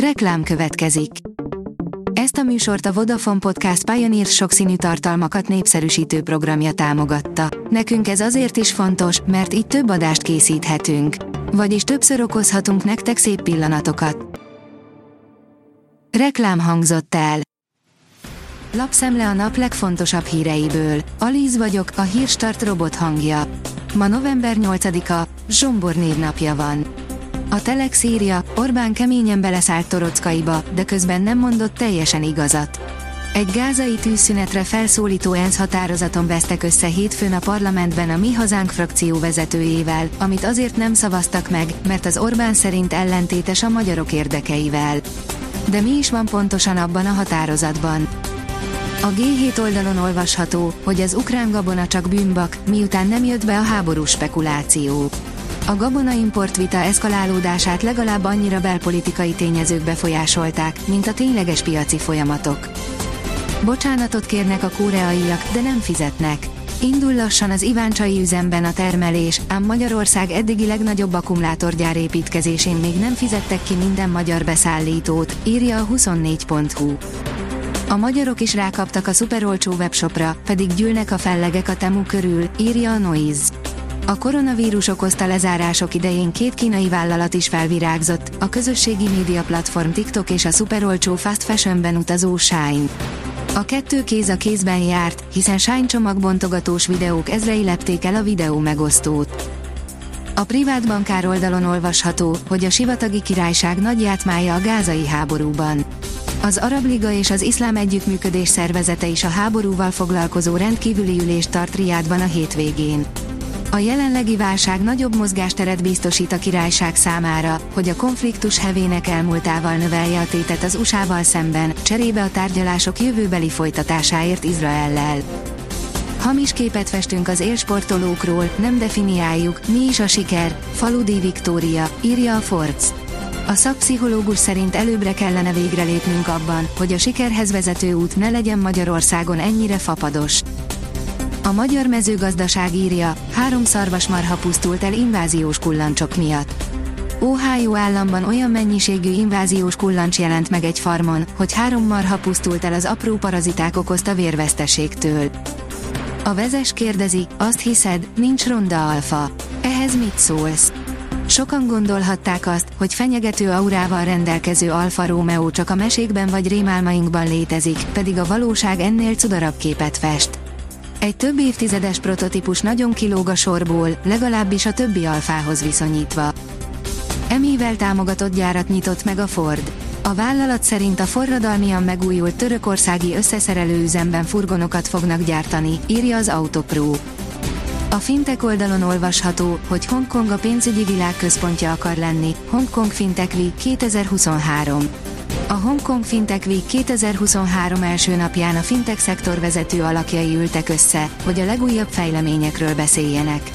Reklám következik. Ezt a műsort a Vodafone Podcast Pioneer sokszínű tartalmakat népszerűsítő programja támogatta. Nekünk ez azért is fontos, mert így több adást készíthetünk. Vagyis többször okozhatunk nektek szép pillanatokat. Reklám hangzott el. Lapszemle a nap legfontosabb híreiből. Alíz vagyok, a hírstart robot hangja. Ma november 8-a, Zsombor névnapja van. A Telex írja, Orbán keményen beleszállt Torockaiba, de közben nem mondott teljesen igazat. Egy gázai tűzszünetre felszólító ENSZ határozaton vesztek össze hétfőn a parlamentben a Mi Hazánk frakció vezetőjével, amit azért nem szavaztak meg, mert az Orbán szerint ellentétes a magyarok érdekeivel. De mi is van pontosan abban a határozatban? A G7 oldalon olvasható, hogy az ukrán gabona csak bűnbak, miután nem jött be a háborús spekuláció. A gabona import vita eszkalálódását legalább annyira belpolitikai tényezők befolyásolták, mint a tényleges piaci folyamatok. Bocsánatot kérnek a koreaiak, de nem fizetnek. Indul lassan az Iváncsai üzemben a termelés, ám Magyarország eddigi legnagyobb akkumulátorgyár építkezésén még nem fizettek ki minden magyar beszállítót, írja a 24.hu. A magyarok is rákaptak a szuperolcsó webshopra, pedig gyűlnek a fellegek a Temu körül, írja a Noise. A koronavírus okozta lezárások idején két kínai vállalat is felvirágzott, a közösségi média platform TikTok és a szuperolcsó fast fashionben utazó Shine. A kettő kéz a kézben járt, hiszen Shine csomagbontogatós videók ezrei lepték el a videó megosztót. A privát bankár oldalon olvasható, hogy a sivatagi királyság nagy játmája a gázai háborúban. Az Arab Liga és az Iszlám Együttműködés szervezete is a háborúval foglalkozó rendkívüli ülést tart Riádban a hétvégén. A jelenlegi válság nagyobb mozgásteret biztosít a királyság számára, hogy a konfliktus hevének elmúltával növelje a tétet az USA-val szemben, cserébe a tárgyalások jövőbeli folytatásáért Izraellel. Hamis képet festünk az élsportolókról, nem definiáljuk, mi is a siker, Faludi Viktória, írja a Forc. A szakpszichológus szerint előbbre kellene végre lépnünk abban, hogy a sikerhez vezető út ne legyen Magyarországon ennyire fapados. A magyar mezőgazdaság írja, három szarvasmarha pusztult el inváziós kullancsok miatt. Ohio államban olyan mennyiségű inváziós kullancs jelent meg egy farmon, hogy három marha pusztult el az apró paraziták okozta vérveszteségtől. A vezes kérdezi, azt hiszed, nincs ronda alfa. Ehhez mit szólsz? Sokan gondolhatták azt, hogy fenyegető aurával rendelkező Alfa Romeo csak a mesékben vagy rémálmainkban létezik, pedig a valóság ennél cudarabb képet fest. Egy több évtizedes prototípus nagyon kilóg a sorból, legalábbis a többi alfához viszonyítva. Emivel támogatott gyárat nyitott meg a Ford. A vállalat szerint a forradalmian megújult törökországi összeszerelő üzemben furgonokat fognak gyártani, írja az Autopro. A fintek oldalon olvasható, hogy Hongkong a pénzügyi világ központja akar lenni, Hongkong Fintech Week 2023. A Hongkong Fintech Week 2023 első napján a fintech szektor vezető alakjai ültek össze, hogy a legújabb fejleményekről beszéljenek.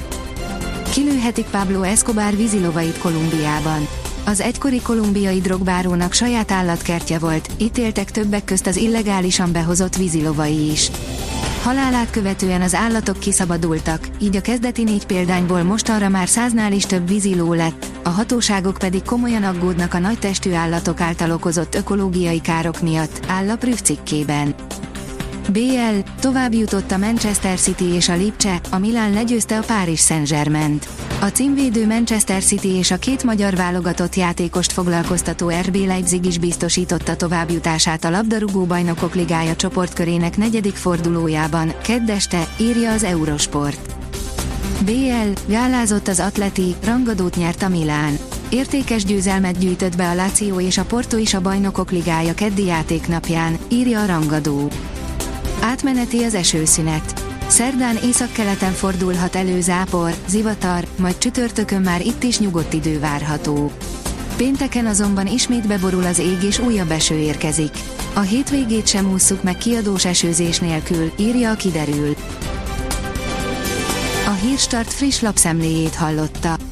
Kilőhetik Pablo Escobar vízilovait Kolumbiában. Az egykori kolumbiai drogbárónak saját állatkertje volt, ítéltek többek közt az illegálisan behozott vízilovai is. Halálát követően az állatok kiszabadultak, így a kezdeti négy példányból mostanra már száznál is több víziló lett, a hatóságok pedig komolyan aggódnak a nagy testű állatok által okozott ökológiai károk miatt, áll a Prüf cikkében. BL, tovább jutott a Manchester City és a Lipcse, a Milán legyőzte a Paris Saint-Germain-t. A címvédő Manchester City és a két magyar válogatott játékost foglalkoztató RB Leipzig is biztosította továbbjutását a labdarúgó bajnokok ligája csoportkörének negyedik fordulójában, keddeste, írja az Eurosport. BL, gálázott az Atleti, rangadót nyert a Milán. Értékes győzelmet gyűjtött be a Lazio és a Porto is a bajnokok ligája keddi játéknapján, írja a rangadó. Átmeneti az esőszünet. Szerdán északkeleten fordulhat elő zápor, zivatar, majd csütörtökön már itt is nyugodt idő várható. Pénteken azonban ismét beborul az ég és újabb eső érkezik. A hétvégét sem ússzuk meg kiadós esőzés nélkül, írja a kiderül. A Hírstart friss lapszemléjét hallotta.